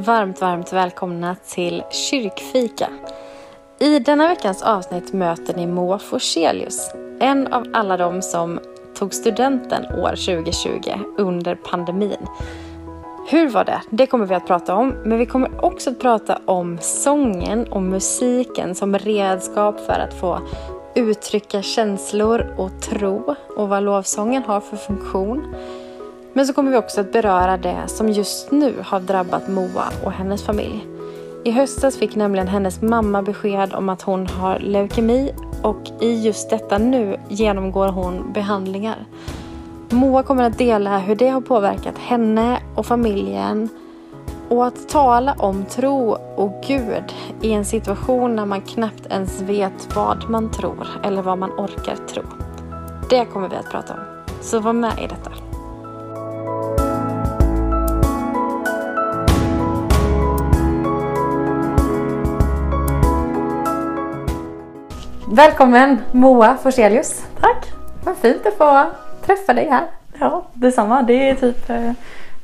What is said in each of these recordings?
varmt, varmt välkomna till Kyrkfika. I denna veckans avsnitt möter ni Moa Forselius, en av alla de som tog studenten år 2020 under pandemin. Hur var det? Det kommer vi att prata om, men vi kommer också att prata om sången och musiken som redskap för att få uttrycka känslor och tro och vad lovsången har för funktion. Men så kommer vi också att beröra det som just nu har drabbat Moa och hennes familj. I höstas fick nämligen hennes mamma besked om att hon har leukemi och i just detta nu genomgår hon behandlingar. Moa kommer att dela hur det har påverkat henne och familjen och att tala om tro och Gud i en situation när man knappt ens vet vad man tror eller vad man orkar tro. Det kommer vi att prata om. Så var med i detta. Välkommen Moa Forselius. Tack! Vad fint att få träffa dig här. Ja, detsamma. Det är typ... eh,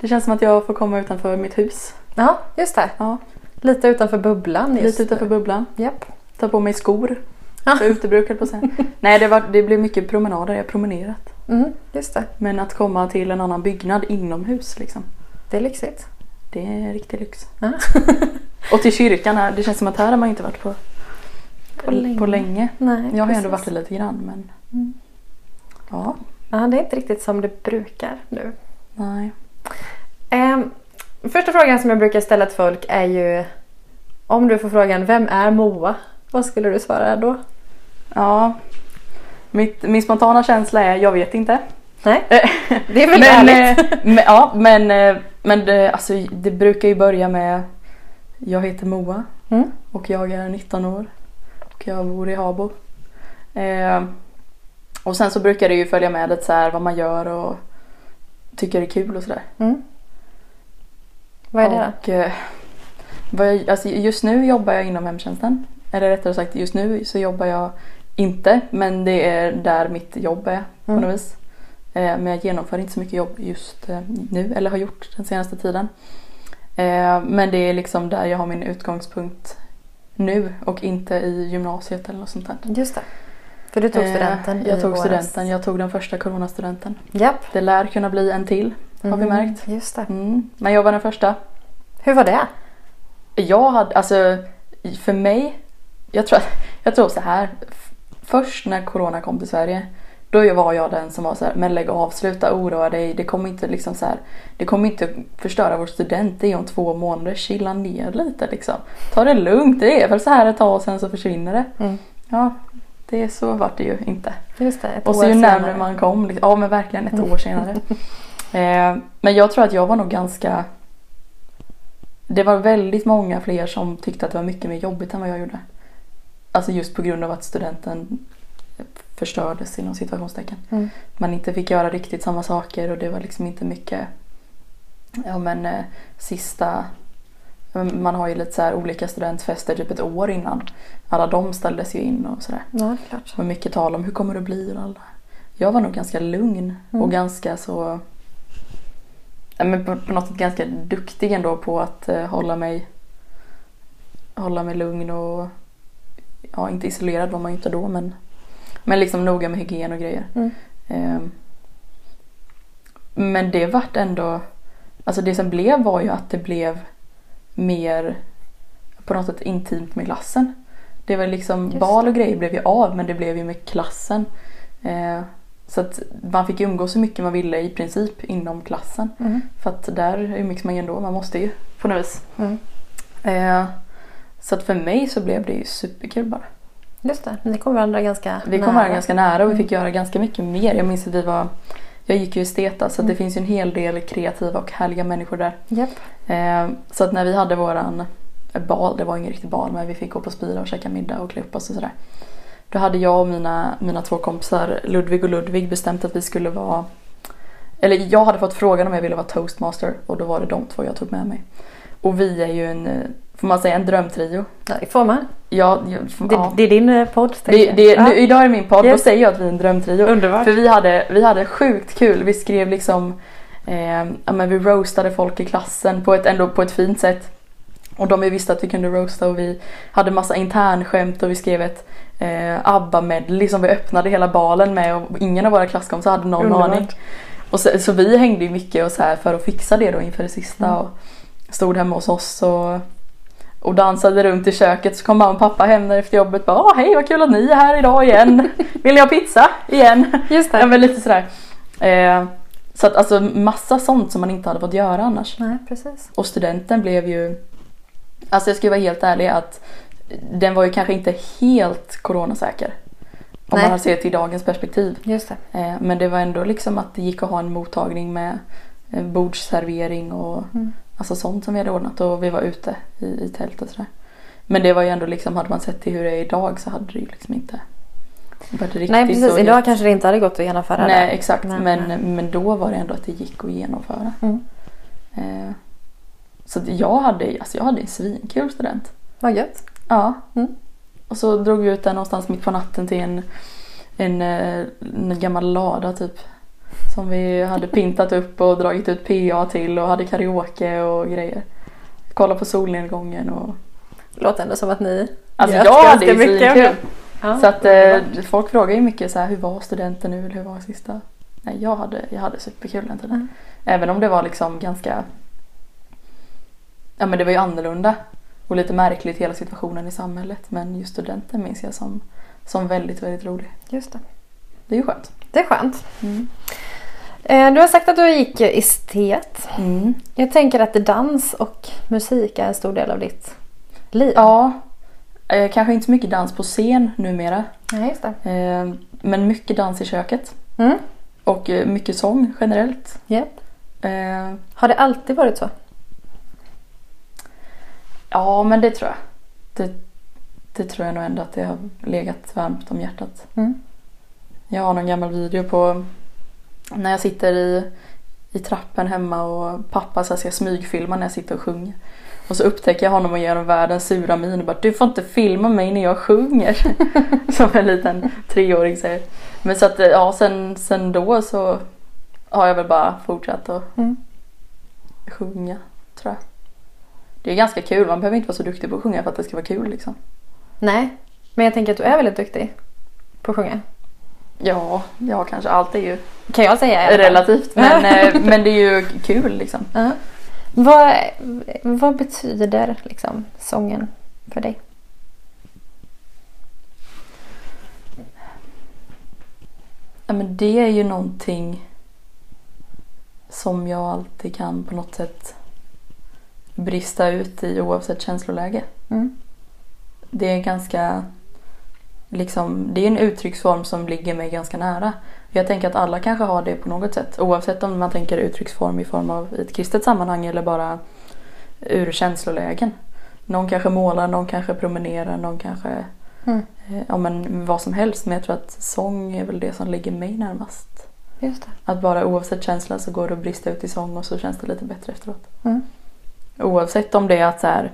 Det känns som att jag får komma utanför mitt hus. Ja, just det. Ja, Lite utanför bubblan just lite utanför bubblan. Japp. Ta på mig skor. Ja. För utebruk höll på säga. Nej, det, var, det blev mycket promenader. Jag har promenerat. Mm, just det. Men att komma till en annan byggnad inomhus liksom. Det är lyxigt. Det är riktig lyx. Ja. Och till kyrkan här. Det känns som att här har man inte varit på, På länge. På länge. Nej, Jag har ju ändå precis. varit det lite grann men... Mm. Ja, Ja, det är inte riktigt som det brukar nu. nej. Ehm, första frågan som jag brukar ställa till folk är ju om du får frågan Vem är Moa? Vad skulle du svara då? Ja. Mitt, min spontana känsla är jag vet inte. Nej, Eh, det är väl men, ärligt. eh, men, ja, men, eh, men det, alltså, det brukar ju börja med Jag heter Moa Mm. och jag är 19 år och jag bor i Habo. Eh, och sen så brukar det ju följa med lite så här vad man gör och tycker det är kul och sådär. Mm. Vad är det då? Och, eh, vad jag, alltså just nu jobbar jag inom hemtjänsten. Eller rättare sagt just nu så jobbar jag inte men det är där mitt jobb är på Mm. något vis. Eh, men jag genomför inte så mycket jobb just eh, nu eller har gjort den senaste tiden. Eh, men det är liksom där jag har min utgångspunkt nu och inte i gymnasiet eller något sånt där. Just det. För du tog studenten Eh, jag tog våras. studenten, jag tog den första coronastudenten. Japp. Det lär kunna bli en till har vi Mm, märkt. Just det. Mm. Men jag var den första. Hur var det? Jag hade, alltså för mig, jag tror, jag tror så här. Först när corona kom till Sverige, då var jag den som var så här, men lägg av, sluta oroa dig, det kommer inte liksom så här, det kommer inte förstöra vår student, det är om två månader, chilla ner lite liksom. Ta det lugnt, det är väl så här ett tag och sen så försvinner det. Mm. Ja, det är så vart det ju inte. Just det, ett Och så år ju senare. närmare man kom, liksom- ja men verkligen ett år senare. eh, men jag tror att jag var nog ganska Det var väldigt många fler som tyckte att det var mycket mer jobbigt än vad jag gjorde. Alltså just på grund av att studenten förstördes inom situationstecken. Mm. Man inte fick göra riktigt samma saker och det var liksom inte mycket Ja men eh, sista Man har ju lite så här olika studentfester typ ett år innan. Alla de ställdes ju in och sådär. Ja, det är klart. Var mycket tal om hur kommer det bli och alla. Jag var nog ganska lugn Mm. och ganska så ja, men på, på något sätt ganska duktig ändå på att eh, hålla mig hålla mig lugn och ja, inte isolerad var man ju inte då men men liksom noga med hygien och grejer. Mm. Ehm, men det vart ändå alltså det som blev var ju att det blev mer på något sätt intimt med klassen. Det var liksom Just bal och grejer blev ju av men det blev ju med klassen. Eh, så att man fick umgås så mycket man ville i princip inom klassen. Mm. För att där umgicks man ju ändå, man måste ju på något vis. Mm. Eh, så att för mig så blev det ju superkul bara. Just det, ni kom varandra ganska Vi kom nära. varandra ganska nära och vi Mm. fick göra ganska mycket mer. Jag minns att vi var jag gick ju i Steta så att det Mm. finns ju en hel del kreativa och härliga människor där. Japp. Eh, så att när vi hade våran bal, det var ingen riktig bal men vi fick gå på Spira och käka middag och klä upp oss och sådär. Då hade jag och mina, mina två kompisar Ludvig och Ludvig bestämt att vi skulle vara eller jag hade fått frågan om jag ville vara toastmaster och då var det de två jag tog med mig. Och vi är ju en, eh, får man säga en drömtrio. Ja, får man. Ja, jag, Det, ja. det är din eh, podd. Det, det, nu, idag är det min podd, Yes. då säger jag att vi är en drömtrio. Underbart. För vi hade, vi hade sjukt kul. Vi skrev liksom, eh, ja men vi roastade folk i klassen på ett, ändå på ett fint sätt. Och de visste att vi kunde roasta och vi hade massa internskämt och vi skrev ett eh, ABBA-medley som vi öppnade hela balen med och ingen av våra klasskompisar hade någon Underbart. aning. Och så, så vi hängde ju mycket och så här för att fixa det då inför det sista Mm. och stod hemma hos oss och, och dansade runt i köket så kom mamma och pappa hem efter jobbet och bara hej vad kul att ni är här idag igen. Vill ni ha pizza igen? Just Ja men lite sådär. Eh, så att alltså massa sånt som man inte hade fått göra annars. Nej, precis. Och studenten blev ju, alltså jag ska vara helt ärlig att den var ju kanske inte helt coronasäker. Om Nej. man ser till dagens perspektiv. Just det. Eh, men det var ändå liksom att det gick att ha en mottagning med eh, bordsservering och Mm. Alltså sånt som vi hade ordnat och vi var ute i, i tält och sådär. Men det var ju ändå liksom, hade man sett till hur det är idag så hade det ju liksom inte varit riktigt Nej, precis. så Idag kanske det inte hade gått att genomföra Nej det. exakt men, nej. men då var det ändå att det gick att genomföra. Mm. Eh, så jag hade, alltså jag hade en svinkul student. Vad gött. Ja. Mm. Och så drog vi ut där någonstans mitt på natten till en, en, eh, en gammal lada typ. Som vi hade pintat upp och dragit ut PA till och hade karaoke och grejer. Kolla på solnedgången och... Låter ändå som att ni Alltså jag hade ju svinkul. det. Ja. Så att eh, folk frågar ju mycket så här, hur var studenten nu eller hur var sista? Nej jag hade, jag hade superkul den tiden. Mm. Även om det var liksom ganska Ja men det var ju annorlunda och lite märkligt hela situationen i samhället men just studenten minns jag som, som väldigt väldigt rolig. Just det. Det är ju skönt. Det är skönt. Mm. Eh, Du har sagt att du gick estet. Mm. Jag tänker att dans och musik är en stor del av ditt liv. Ja, eh, kanske inte så mycket dans på scen numera Nej, just det. eh, men mycket dans i köket Mm. och mycket sång generellt. Eh, Har det alltid varit så? Ja, men det tror jag. Det, det tror jag nog ändå att det har legat varmt om hjärtat. Mm. Jag har någon gammal video på när jag sitter i, i trappen hemma och pappa så ska smygfilma när jag sitter och sjunger. Och så upptäcker jag honom och ger honom världens sura min och bara du får inte filma mig när jag sjunger. Som en liten treåring säger. Men så att ja, sen, sen då så har jag väl bara fortsatt att Mm. sjunga tror jag. Det är ganska kul, man behöver inte vara så duktig på att sjunga för att det ska vara kul liksom. Nej. Men jag tänker att du är väldigt duktig på att sjunga. Ja, ja kanske allt är ju Kan jag säga i relativt men, eh, men det är ju kul liksom. Ja. Vad, vad betyder liksom sången för dig? Ja, men det är ju någonting som jag alltid kan på något sätt brista ut i oavsett känsloläge. Mm. Det är ganska liksom, det är en uttrycksform som ligger mig ganska nära. Jag tänker att alla kanske har det på något sätt oavsett om man tänker uttrycksform i form av i ett kristet sammanhang eller bara ur känslolägen. Någon kanske målar, någon kanske promenerar, någon kanske Mm. eh, ja, men vad som helst. Men jag tror att sång är väl det som ligger mig närmast. Just det. Att bara oavsett känsla så går det att brista ut i sång och så känns det lite bättre efteråt. Mm. Oavsett om det är att så här,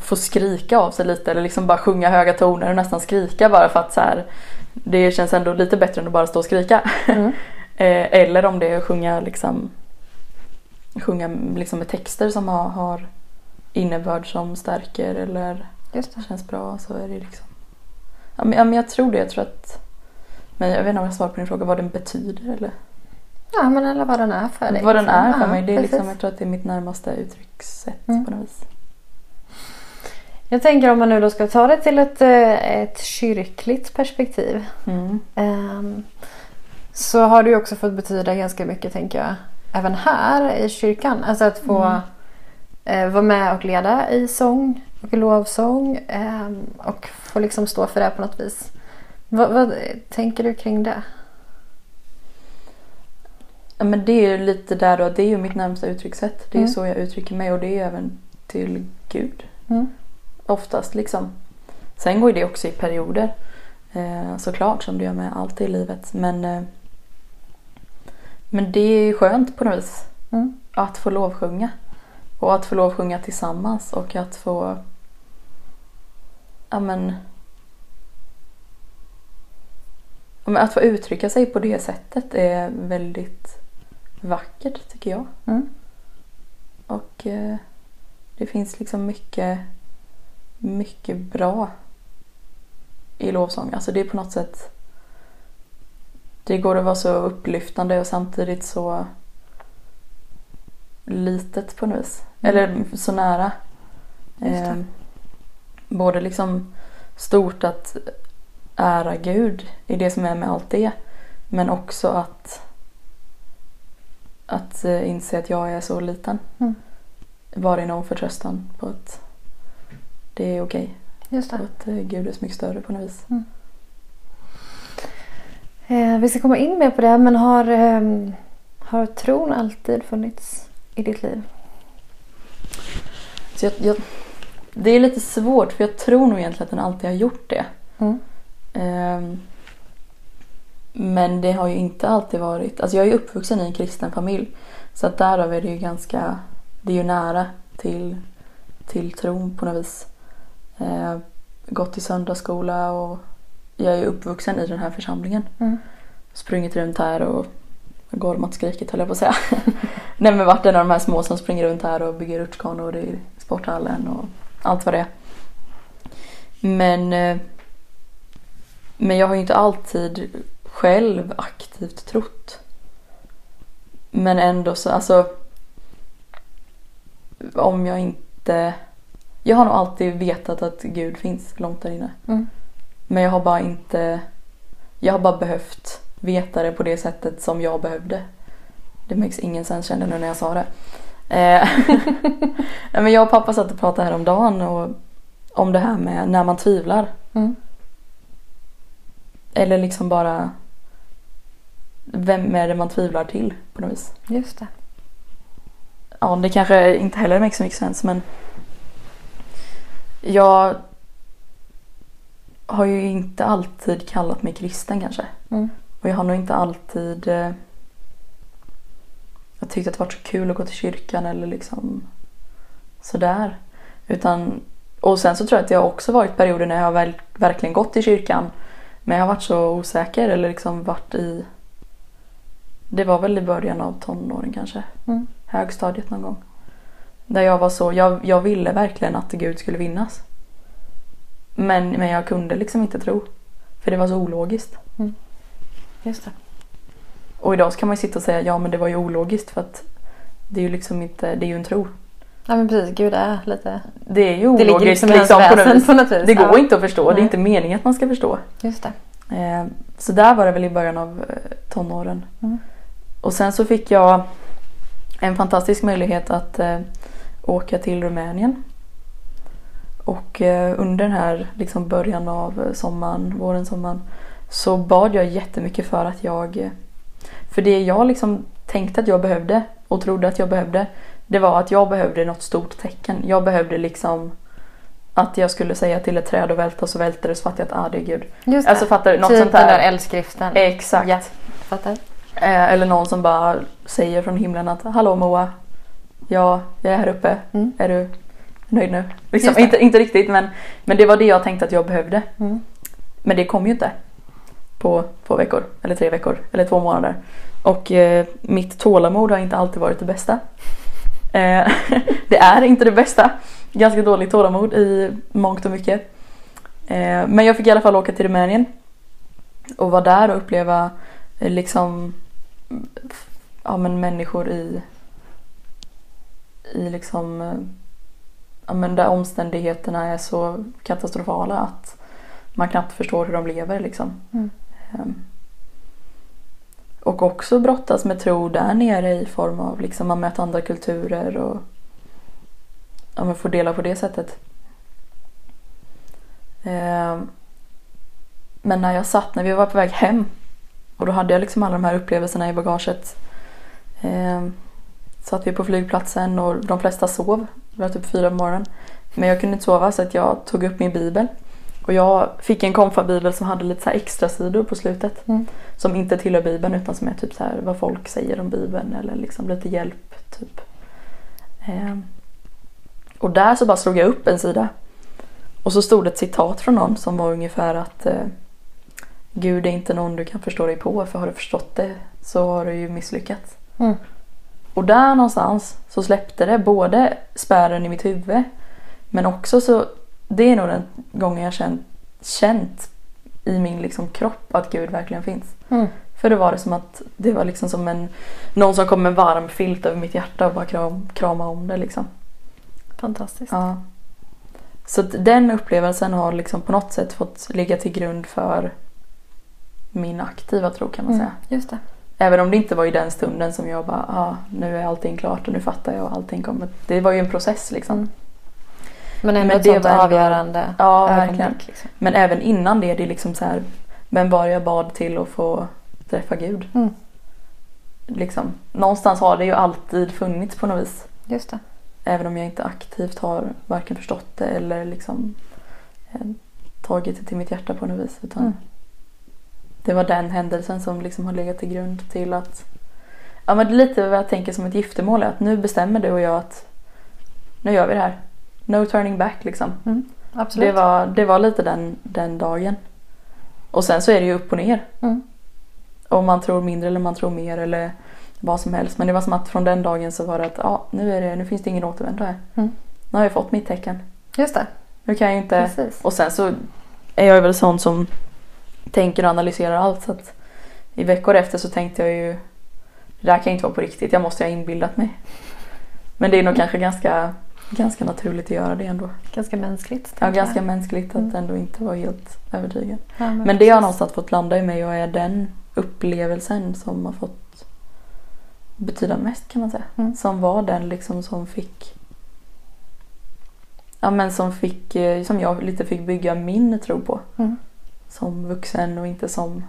få skrika av sig lite eller liksom bara sjunga höga toner och nästan skrika bara för att så här, det känns ändå lite bättre än att bara stå och skrika. Mm. Eh, eller om det är att sjunga liksom sjunga liksom med texter som har, har innebörd som stärker eller känns bra så är det liksom. Ja men, ja, men jag tror det. Jag tror att men jag vet inte om jag svarar på din fråga vad den betyder eller Ja, men eller vad den är för dig. vad den är för Ja, mig. Det är liksom, jag tror att det är mitt närmaste uttryckssätt Mm. på något vis. Jag tänker om man nu då ska ta det till ett, eh, ett kyrkligt perspektiv. Mm. Ehm, så har det ju också fått betyda ganska mycket tänker jag. Även här i kyrkan. Alltså att få Mm. eh, vara med och leda i sång och lovsång. ehm, och få liksom stå för det på något vis. Vad, vad tänker du kring det? Ja, men det är ju lite där då, det är ju mitt närmsta uttryckssätt. Det är Mm. så jag uttrycker mig och det är även till Gud. Mm. Oftast liksom. Sen går ju det också i perioder. Eh, såklart som det gör med allt i livet. Men, eh, men det är skönt på något vis. Mm. Att få lovsjunga. Och att få lovsjunga tillsammans och att få ja men, ja, men att få uttrycka sig på det sättet är väldigt vackert tycker jag. Mm. Och eh, det finns liksom mycket, mycket bra i lovsång. Alltså det är på något sätt det går att vara så upplyftande och samtidigt så litet på något vis. Mm. Eller så nära. Eh, både liksom stort att ära Gud i det som är med allt det. Men också att, att eh, inse att jag är så liten. Mm. Vara i någon förtröstan på att det är okej. Just det. att eh, Gud är så mycket större på något vis. Eh, vi ska komma in mer på det, men har, eh, har tron alltid funnits i ditt liv? Så jag, jag, det är lite svårt för jag tror nog egentligen att den alltid har gjort det. Mm. Ehm, men det har ju inte alltid varit, alltså jag är ju uppvuxen i en kristen familj. Så att därav är det ju ganska, det är ju nära till, till tron på något vis. Ehm, gått i söndagsskola och jag är uppvuxen i den här församlingen. Mm. Sprungit runt här och gormat skrikit höll jag på att säga. Nej men varit en av de här små som springer runt här och bygger rutschkanor i sporthallen och allt vad det är. Men, eh, men jag har ju inte alltid själv aktivt trott. Men ändå så, alltså. Om jag inte... Jag har nog alltid vetat att Gud finns långt där inne. Mm. Men jag har bara inte... Jag har bara behövt veta det på det sättet som jag behövde. Det makes ingen sense kände nu när jag sa det. Eh, men jag och pappa satt och pratade häromdagen och om det här med när man tvivlar. Mm. Eller liksom bara vem är det man tvivlar till på något vis. Just det. Ja, det kanske inte heller makes så mycket sens men jag har ju inte alltid kallat mig kristen kanske. Mm. Och jag har nog inte alltid eh, jag tyckte att det var så kul att gå till kyrkan eller liksom sådär. Utan, och sen så tror jag att det har också varit perioder när jag har väl, verkligen gått i kyrkan men jag har varit så osäker eller liksom varit i det var väl i början av tonåren kanske. Mm. Högstadiet någon gång. Där jag var så, jag, jag ville verkligen att Gud skulle vinnas. Men, men jag kunde liksom inte tro. För det var så ologiskt. Just det. Och idag så kan man ju sitta och säga ja men det var ju ologiskt för att det är ju liksom inte, det är ju en tro. Ja men precis, Gud är lite... Det är ju Det ligger ologiskt liksom liksom, på något vis. på något vis. Det går ja. inte att förstå, det är Nej. inte meningen att man ska förstå. Just det. Eh, så där var det väl i början av eh, tonåren. Mm. Och sen så fick jag en fantastisk möjlighet att eh, åka till Rumänien. Och eh, under den här liksom början av eh, sommaren, våren, sommaren så bad jag jättemycket för att jag... eh, För det jag liksom tänkte att jag behövde och trodde att jag behövde det var att jag behövde något stort tecken. Jag behövde liksom att jag skulle säga till ett träd att välta och så välter det så fattar jag att ah, det är Gud. Just det. Alltså fattar du? Något typ sånt den där där. eldskriften. Exakt. Ja, fattar. Eh, eller någon som bara säger från himlen att Hallå Moa, ja, jag är här uppe. Mm. Är du nöjd nu? Liksom, inte, inte riktigt men, men det var det jag tänkte att jag behövde. Mm. Men det kom ju inte på två veckor, eller tre veckor, eller två månader. Och eh, mitt tålamod har inte alltid varit det bästa. Eh, det är inte det bästa. Ganska dåligt tålamod i mångt och mycket. Eh, men jag fick i alla fall åka till Rumänien. Och vara där och uppleva eh, liksom ja, men människor i i liksom eh, ja, men där omständigheterna är så katastrofala att man knappt förstår hur de lever liksom. Mm. Ehm, Och också brottas med tro där nere i form av liksom man möter andra kulturer och ja, men får dela på det sättet. Ehm, Men när jag satt, när vi var på väg hem och då hade jag liksom alla de här upplevelserna i bagaget. Satt vi på flygplatsen och de flesta sov. Det var typ fyra på morgonen. Men jag kunde inte sova så att jag tog upp min bibel. Och jag fick en konfabibel som hade lite så extra sidor på slutet. Mm. Som inte tillhör bibeln utan som är typ så här vad folk säger om bibeln eller liksom lite hjälp typ. Ehm. Och där så bara slog jag upp en sida. Och så stod det ett citat från någon som var ungefär att eh, Gud är inte någon du kan förstå dig på för har du förstått det så har du ju misslyckats. Mm. Och där någonstans så släppte det både spärren i mitt huvud men också så, det är nog den gången jag känt, känt i min liksom kropp att Gud verkligen finns. Mm. För det var det som att det var liksom som en, någon som kom med en varm filt över mitt hjärta och bara kram, krama om det liksom. Fantastiskt. Ja. Så den upplevelsen har liksom på något sätt fått ligga till grund för min aktiva tro kan man Mm, säga. just det. Även om det inte var i den stunden som jag bara, ah, nu är allting klart och nu fattar jag och allting kommer. Det var ju en process liksom. Men ändå Men ett sånt var avgörande Ja, verkligen. Liksom. Men även innan det, det är liksom så här, vem var jag bad till att få träffa Gud? Mm. Liksom. Någonstans har det ju alltid funnits på något vis. Just det. Även om jag inte aktivt har varken förstått det eller liksom eh, tagit det till mitt hjärta på något vis. Utan Mm. Det var den händelsen som liksom har legat till grund till att Ja men det är lite vad jag tänker som ett giftermål är att nu bestämmer du och jag att nu gör vi det här. No turning back liksom. Mm. Absolut. Det var, det var lite den, den dagen. Och sen så är det ju upp och ner. Mm. Om man tror mindre eller man tror mer eller vad som helst. Men det var som att från den dagen så var det att ja, nu, är det, nu finns det ingen återvändo här. Mm. Nu har jag fått mitt tecken. Just det. Nu kan jag inte... Precis. Och sen så är jag väl sån som tänker och analyserar allt. Så att I veckor efter så tänkte jag ju det där kan inte vara på riktigt. Jag måste ha inbillat mig. Men det är nog kanske ganska, ganska naturligt att göra det ändå. Ganska mänskligt. Ja, ganska jag. mänskligt att Mm. ändå inte vara helt övertygad. Ja, men Men det har någonstans fått landa i mig och är den upplevelsen som har fått betyda mest kan man säga. Mm. Som var den liksom som fick Ja men som fick, eh, som jag lite fick bygga min tro på. Mm. Som vuxen och inte som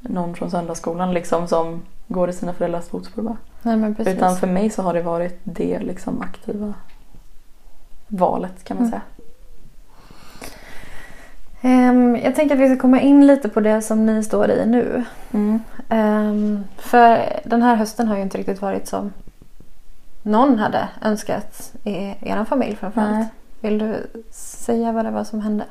någon från söndagsskolan liksom som går i sina föräldrars fotspår bara. Nej. Utan för mig så har det varit det liksom aktiva valet kan man Mm. säga. Ehm, jag tänker att vi ska komma in lite på det som ni står i nu. Mm. Ehm, för den här hösten har ju inte riktigt varit som någon hade önskat i er familj framförallt. Nej. Vill du säga vad det var som hände?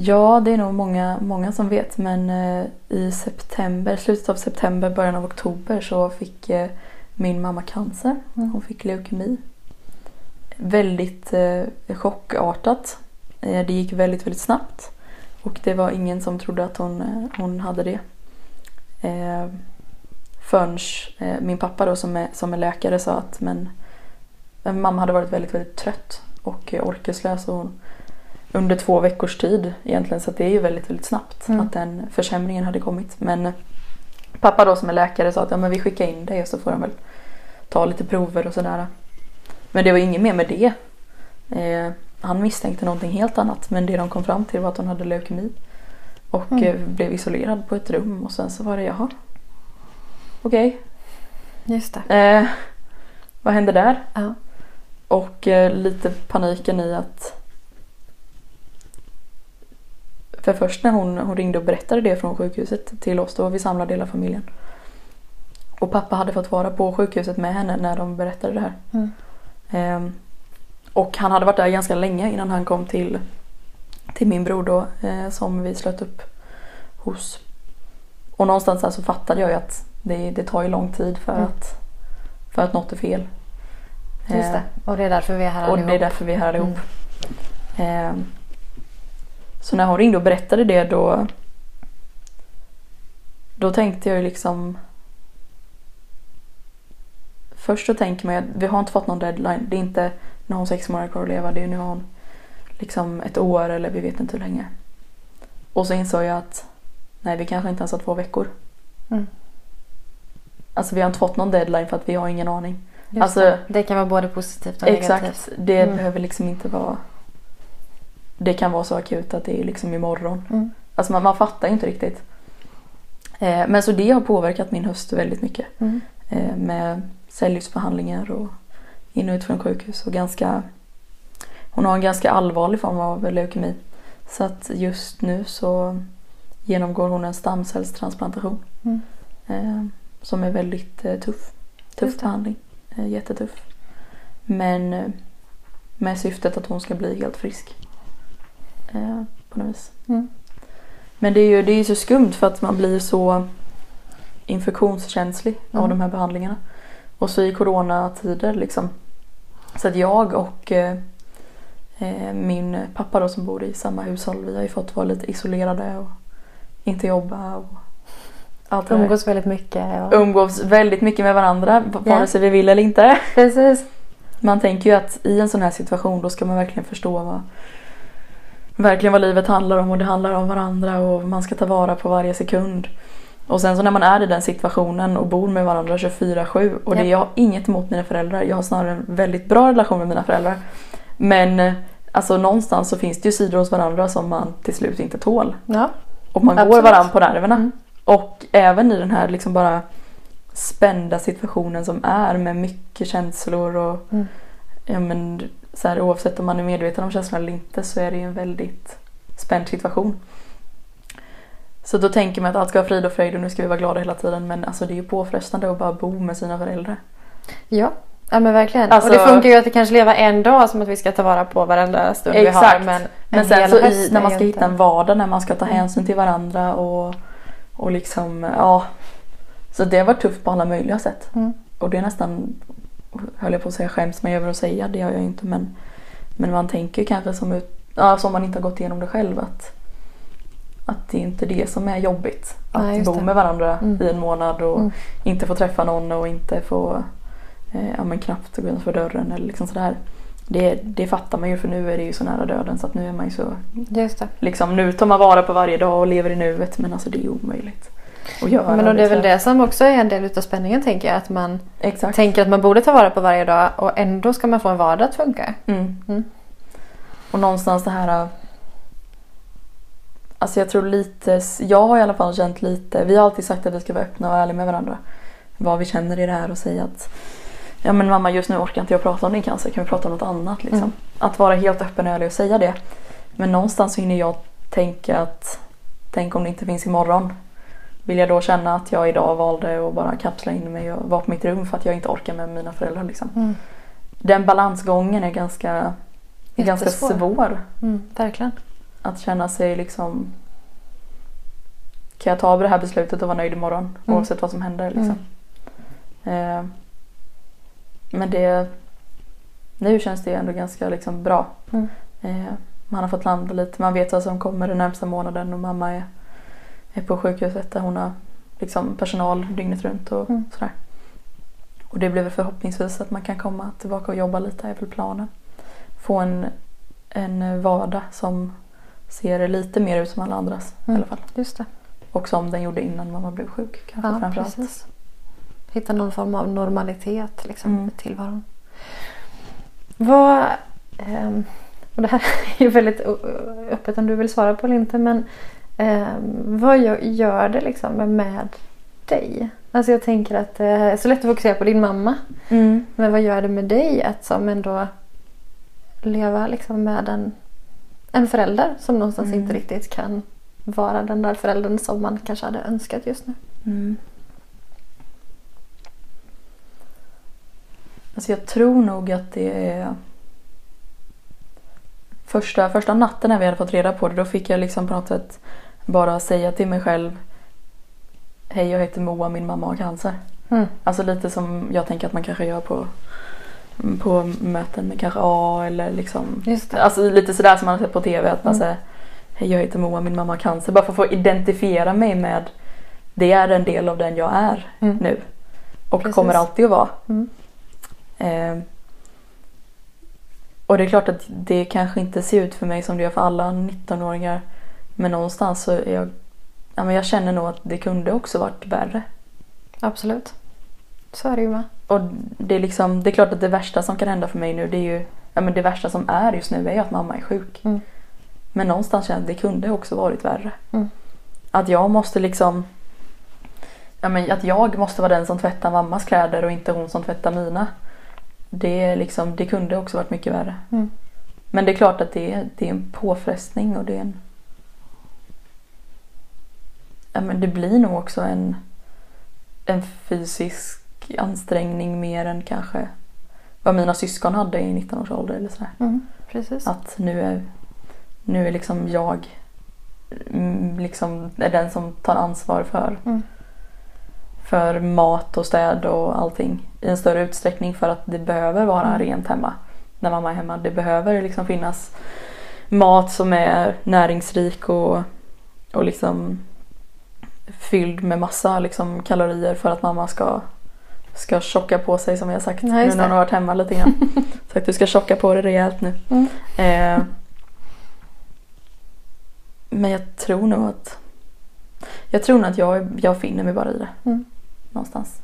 Ja, det är nog många, många som vet men eh, i september, slutet av september, början av oktober så fick eh, min mamma cancer. Mm. Hon fick leukemi. Väldigt eh, chockartat. Det gick väldigt, väldigt snabbt. Och det var ingen som trodde att hon, hon hade det. Eh, förrän eh, min pappa då som är, som är läkare sa att men, mamma hade varit väldigt, väldigt trött och orkeslös och hon, under två veckors tid egentligen så det är ju väldigt, väldigt snabbt Mm. att den försämringen hade kommit. Men pappa då som är läkare sa att ja, men vi skickar in dig och så får de väl ta lite prover och sådär. Men det var inget mer med det. Eh, han misstänkte någonting helt annat men det de kom fram till var att hon hade leukemi. Och Mm. eh, blev isolerad på ett rum och sen så var det jaha. Okej, Just det. eh, vad hände där? Ja. Och eh, lite paniken i att för först när hon, hon ringde och berättade det från sjukhuset till oss, då var vi samlade hela familjen. Och pappa hade fått vara på sjukhuset med henne när de berättade det här. Mm. Ehm, och han hade varit där ganska länge innan han kom till, till min bror då eh, som vi slöt upp hos. Och någonstans där så fattade jag ju att det, det tar ju lång tid för, Mm. att, för att något är fel. Just det. Och det är därför vi är här och det är allihop. därför vi är här allihop. Mm. Eh, så när hon ringde och berättade det då då tänkte jag ju liksom Först så tänker man ju att vi har inte fått någon deadline. Det är inte när hon sex månader kvar att leva. Det är nu har hon liksom ett år eller vi vet inte hur länge. Och så insåg jag att nej, vi kanske inte ens har två veckor. Mm. Alltså vi har inte fått någon deadline för att vi har ingen aning. Just Alltså- det. det kan vara både positivt och negativt. Exakt. Det Mm. behöver liksom inte vara... Det kan vara så akut att det är liksom imorgon. Mm. Alltså man, man fattar ju inte riktigt. Eh, men så det har påverkat min höst väldigt mycket. Mm. Eh, med cellgiftsbehandlingar och in och ut från sjukhus. Och ganska, hon har en ganska allvarlig form av leukemi. Så att just nu så genomgår hon en stamcellstransplantation. Mm. Eh, som är väldigt eh, tuff. Tuff behandling. Eh, jättetuff. Men eh, med syftet att hon ska bli helt frisk. Eh, på något vis. Mm. Men det är ju det är ju så skumt för att man blir så infektionskänslig av Mm. de här behandlingarna. Och så i coronatider liksom. Så att jag och eh, eh, min pappa då som bor i samma hushåll, vi har ju fått vara lite isolerade och inte jobba och allt. Umgås väldigt mycket. Och... Umgås väldigt mycket med varandra, vare sig vi vill eller inte. Precis. Man tänker ju att i en sån här situation då ska man verkligen förstå vad verkligen vad livet handlar om och det handlar om varandra och man ska ta vara på varje sekund. Och sen så när man är i den situationen och bor med varandra 24-7 och det, Ja. jag har inget emot mina föräldrar, jag har snarare en väldigt bra relation med mina föräldrar. Men eh, alltså någonstans så finns det ju sidor hos varandra som man till slut inte tål. Ja. Och man går Absolut. varandra på nerverna. Mm. Och även i den här liksom bara spända situationen som är med mycket känslor och Mm. ja, men, så här, oavsett om man är medveten om känslorna eller inte så är det ju en väldigt spänd situation. Så då tänker man att allt ska vara frid och fröjd och nu ska vi vara glada hela tiden men alltså det är ju påfrestande att bara bo med sina föräldrar. Ja. Ja men verkligen. Alltså- och det funkar ju att vi kanske lever en dag som att vi ska ta vara på varenda stund vi har. Exakt. Men, Men en sen så i, när är man ska hitta en vardag när man ska ta Mm. hänsyn till varandra och, och liksom ja. Så det har varit tufft på alla möjliga sätt. Mm. Och det är nästan, höll jag på att säga skäms mig över att säga, det gör jag inte men Men man tänker kanske som, ut, ja, som man inte har gått igenom det själv att Att det är inte det som är jobbigt. Att Nej, bo det. med varandra Mm. i en månad och Mm. inte få träffa någon och inte få eh, ja, men knappt gå utanför dörren eller liksom sådär. Det, det fattar man ju för nu är det ju så nära döden så att nu är man ju så Just det. liksom nu tar man vara på varje dag och lever i nuet men alltså det är omöjligt att göra. Men och det är väl liksom. det som också är en del utav spänningen tänker jag. Att man Exakt. tänker att man borde ta vara på varje dag och ändå ska man få en vardag att funka. Mm. Mm. Och någonstans det här... Alltså jag tror lite, jag har i alla fall känt lite, vi har alltid sagt att vi ska vara öppna och ärliga med varandra. Vad vi känner i det här och säga att Ja men mamma just nu orkar inte jag prata om din cancer, kan vi prata om något annat liksom. Mm. Att vara helt öppen och ärlig och säga det. Men någonstans så hinner jag tänka att Tänk om det inte finns imorgon. Vill jag då känna att jag idag valde att bara kapsla in mig och vara på mitt rum för att jag inte orkar med mina föräldrar liksom. Mm. Den balansgången är ganska, är ganska svår. Mm, verkligen. Att känna sig liksom Kan jag ta det här beslutet och vara nöjd imorgon Mm. oavsett vad som händer liksom. Eh, men det Nu känns det ändå ganska liksom bra. Mm. Eh, man har fått landa lite, man vet vad som kommer den närmsta månaden och mamma är, är på sjukhuset där hon har liksom personal dygnet runt och Mm. sådär. Och det blir väl förhoppningsvis att man kan komma tillbaka och jobba lite är väl planen. Få en, en vardag som ser lite mer ut som alla andras i Mm. alla fall. Just det. Och som den gjorde innan mamma blev sjuk kanske Ja, framförallt. precis. Hitta någon form av normalitet liksom, Mm. i tillvaron. Vad... ehm, och det här är ju väldigt öppet om du vill svara på eller inte men ehm, vad gör, gör det liksom med dig? Alltså jag tänker att det är så lätt att fokusera på din mamma. Mm. Men vad gör det med dig att som ändå leva liksom med en, en förälder som någonstans Mm. inte riktigt kan vara den där föräldern som man kanske hade önskat just nu? Mm. Alltså jag tror nog att det är första, första natten när vi hade fått reda på det då fick jag liksom på något sätt bara säga till mig själv Hej jag heter Moa, min mamma har cancer. Mm. Alltså lite som jag tänker att man kanske gör på, på möten med kanske A eller liksom Just det. Alltså lite sådär som man har sett på TV att man Mm. säger Hej jag heter Moa, min mamma har cancer. Bara för att få identifiera mig med Det är en del av den jag är Mm. nu. Och Precis. kommer alltid att vara. Mm. Eh, och det är klart att det kanske inte ser ut för mig som det gör för alla 19-åringar. Men någonstans så är jag ja, men jag känner nog att det kunde också varit värre. Absolut. Så är det ju med. Och det är liksom, det är klart att det värsta som kan hända för mig nu det är ju, ja men det värsta som är just nu är ju att mamma är sjuk. Mm. Men någonstans känner jag att det kunde också varit värre. Mm. Att jag måste liksom, ja men att jag måste vara den som tvättar mammas kläder och inte hon som tvättar mina. Det är liksom, det kunde också varit mycket värre. Mm. Men det är klart att det är, det är en påfrestning och det är en Ja men det blir nog också en en fysisk ansträngning mer än kanske vad mina syskon hade i 19 års ålder eller sådär. Mm. Precis. Att nu är, nu är liksom jag mm, liksom är den som tar ansvar för, Mm. för mat och städ och allting i en större utsträckning för att det behöver vara Mm. rent hemma när mamma är hemma. Det behöver liksom finnas mat som är näringsrik och, och liksom fylld med massa liksom kalorier för att mamma ska, ska tjocka på sig som jag sagt Ja, nu när hon har varit hemma lite grann. Sagt du ska tjocka på det rejält nu. Mm. Eh, men jag tror nog att jag tror nog att jag, jag finner mig bara i det. Mm. Någonstans.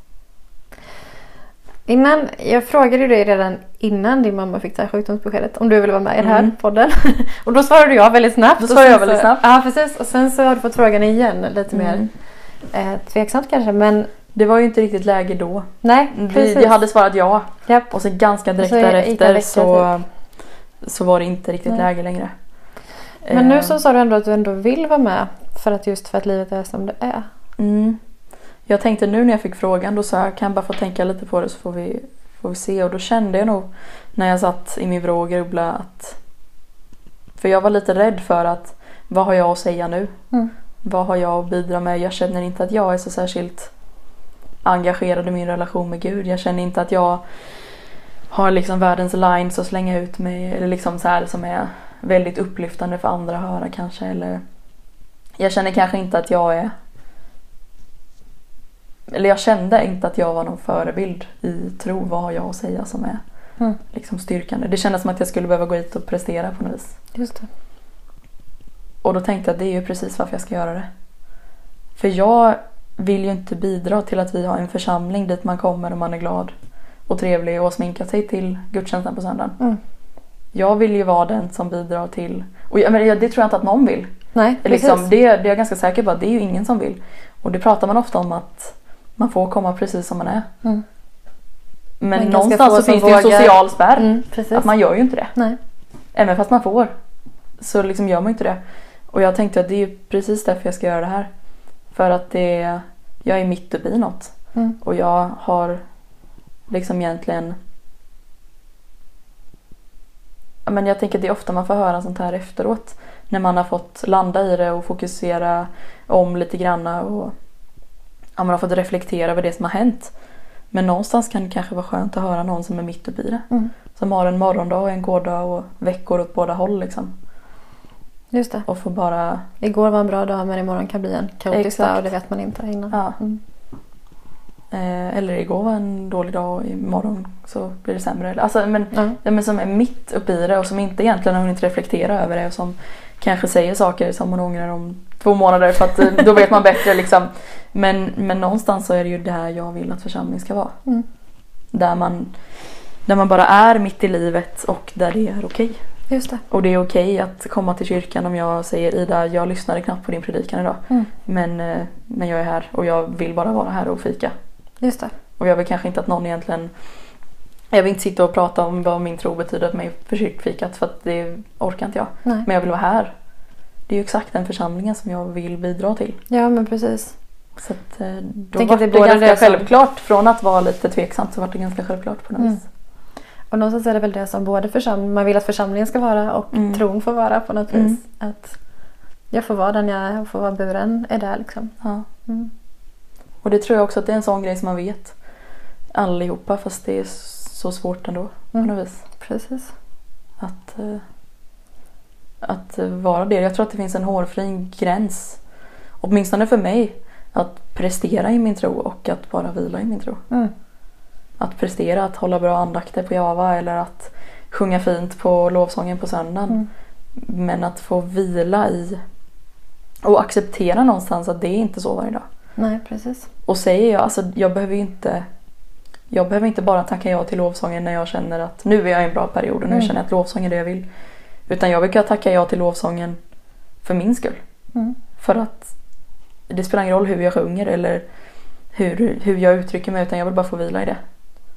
Innan, jag frågade dig redan innan din mamma fick det här sjukdomsbeskedet om du ville vara med i den här Mm. podden. Och då svarade jag väldigt snabbt. Då svarade jag väldigt snabbt. Ja precis och sen så har du fått frågan igen lite mer Mm. eh, tveksamt kanske men Det var ju inte riktigt läge då. nej Vi, precis. jag hade svarat ja Japp. och sen ganska direkt så därefter vecka, så, så var det inte riktigt Nej. läge längre. Men nu Eh, så sa du ändå att du ändå vill vara med för att just för att livet är som det är. Mm. Jag tänkte nu när jag fick frågan då sa jag kan jag bara få tänka lite på det så får vi, får vi se och då kände jag nog när jag satt i min vrå och grubblade att för jag var lite rädd för att vad har jag att säga nu? Mm. Vad har jag att bidra med? Jag känner inte att jag är så särskilt engagerad i min relation med Gud. Jag känner inte att jag har liksom världens lines att slänga ut med eller liksom så här som är väldigt upplyftande för andra att höra kanske eller jag känner kanske inte att jag är eller jag kände inte att jag var någon förebild i tro. Vad har jag att säga som är Mm. liksom styrkande? Det kändes som att jag skulle behöva gå hit och prestera på något vis. Just det. Och då tänkte jag att det är ju precis varför jag ska göra det. För jag vill ju inte bidra till att vi har en församling dit man kommer och man är glad och trevlig och sminkar sig till gudstjänsten på söndagen. Mm. Jag vill ju vara den som bidrar till, och jag, men det tror jag inte att någon vill. Nej. Liksom, det, det är jag ganska säker på att det är ju ingen som vill. Och det pratar man ofta om att man får komma precis som man är. Mm. Men Men någonstans så finns det ju en vågar- social spärr. Mm. Att man gör ju inte det. Nej. Även fast man får så liksom gör man inte det. Och jag tänkte att det är ju precis därför jag ska göra det här. För att det, jag är mitt uppe i något. Mm. Och jag har liksom egentligen men jag tänker att det är ofta man får höra sånt här efteråt. När man har fått landa i det och fokusera om lite granna och ja, man har fått reflektera över det som har hänt. Men någonstans kan det kanske vara skönt att höra någon som är mitt uppe i det. Mm. Som har en morgondag och en gårdag och veckor åt båda håll liksom. Just det. Och får bara, Igår var en bra dag men imorgon kan bli en kaotisk dag och det vet man inte innan. ja. Mm. Eh, eller igår var en dålig dag och imorgon så blir det sämre. Alltså, men, ja, men som är mitt uppe i det och som inte egentligen har hunnit reflektera över det och som kanske säger saker som man ångrar om två månader för att eh, då vet man bättre liksom. Men, men någonstans så är det ju där jag vill att församling ska vara. Mm. Där man, där man bara är mitt i livet och där det är okej. Just det. Och det är okej att komma till kyrkan om jag säger Ida, jag lyssnade knappt på din predikan idag. Mm. Men, eh, men jag är här och jag vill bara vara här och fika. Just det. Och jag vill kanske inte att någon egentligen jag vill inte sitta och prata om vad min tro betyder för mig för kyrkfikat för att det orkar inte jag. Nej. Men jag vill vara här. Det är ju exakt den församlingen som jag vill bidra till. Ja men precis. Så att, eh, då var det ganska det som- självklart. Från att vara lite tveksamt så var det ganska självklart på något Mm. vis. Och någonstans är det väl det som både församling, man vill att församlingen ska vara och Mm. tron får vara på något Mm. vis. Att jag får vara den jag är och får vara buren är där liksom. Ja. Mm. Och det tror jag också att det är en sån grej som man vet allihopa fast det är så svårt ändå på Mm. något vis. Precis. Att, eh, att vara det. Jag tror att det finns en hårfin gräns. Åtminstone för mig. Att prestera i min tro och att bara vila i min tro. Mm. Att prestera, att hålla bra andakter på Java eller att sjunga fint på lovsången på söndagen. Mm. Men att få vila i och acceptera någonstans att det är inte så varje dag. Nej precis. Och säger jag, alltså jag behöver ju inte jag behöver inte bara tacka ja till lovsången när jag känner att nu är jag i en bra period och nu Mm. känner jag att lovsång är det jag vill. Utan jag brukar tacka ja till lovsången för min skull. Mm. För att det spelar ingen roll hur jag sjunger eller hur, hur jag uttrycker mig utan jag vill bara få vila i det.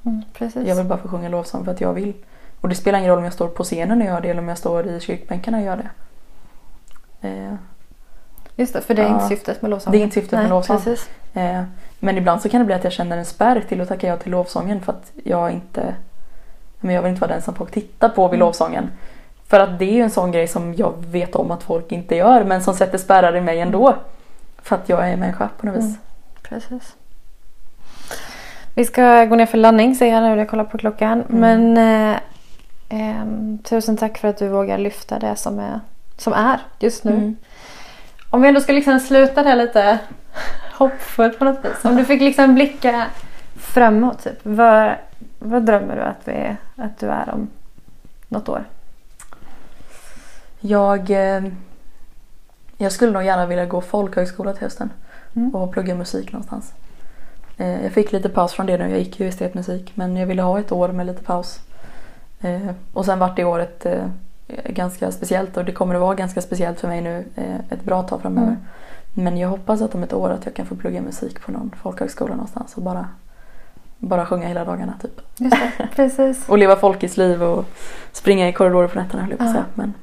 Mm. Precis. Jag vill bara få sjunga lovsång för att jag vill. Och det spelar ingen roll om jag står på scenen och gör det eller om jag står i kyrkbänken och gör det. Eh, Just det, för det är Ja. inte syftet med lovsång. Det är inte syftet med Nej, lovsång. Precis. Eh, men ibland så kan det bli att jag känner en spärr till att tacka ja till lovsången för att jag inte men jag vill inte vara den som folk tittar på vid Mm. lovsången. För att det är ju en sån grej som jag vet om att folk inte gör men som sätter spärrar i mig ändå. För att jag är människa på något vis. Mm. Precis. Vi ska gå ner för landning ser jag nu när jag kollar på klockan. Mm. Men eh, ehm, tusen tack för att du vågar lyfta det som är, som är just nu. Mm. Om vi ändå ska liksom sluta det lite hoppfullt på något vis. Om du fick liksom blicka framåt. Typ. Vad, vad drömmer du att, vi, att du är om något år? Jag, eh, jag skulle nog gärna vilja gå folkhögskola till hösten Mm. och plugga musik någonstans. Eh, jag fick lite paus från det nu, jag gick ju estetmusik men jag ville ha ett år med lite paus. Eh, och sen vart det året ganska speciellt och det kommer att vara ganska speciellt för mig nu ett bra tag framöver. Mm. Men jag hoppas att om ett år att jag kan få plugga musik på någon folkhögskola någonstans och bara, bara sjunga hela dagarna typ. Just det, precis. Och leva folkets liv och springa i korridorer på nätterna höll jag på att säga. Men,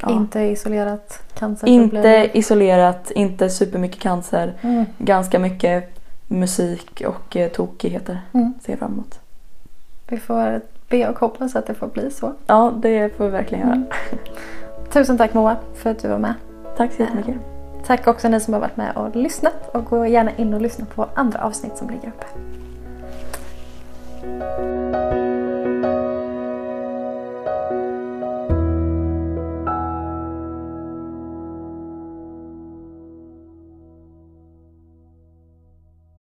ja. Inte isolerat cancerproblem. Inte isolerat, inte supermycket cancer. Mm. Ganska mycket musik och eh, tokigheter. Mm. Ser fram emot. Vi får be och hoppas att det får bli så. Ja, det får vi verkligen göra. Mm. Tusen tack Moa för att du var med. Tack så jättemycket. Tack också ni som har varit med och lyssnat och gå gärna in och lyssna på andra avsnitt som ligger uppe.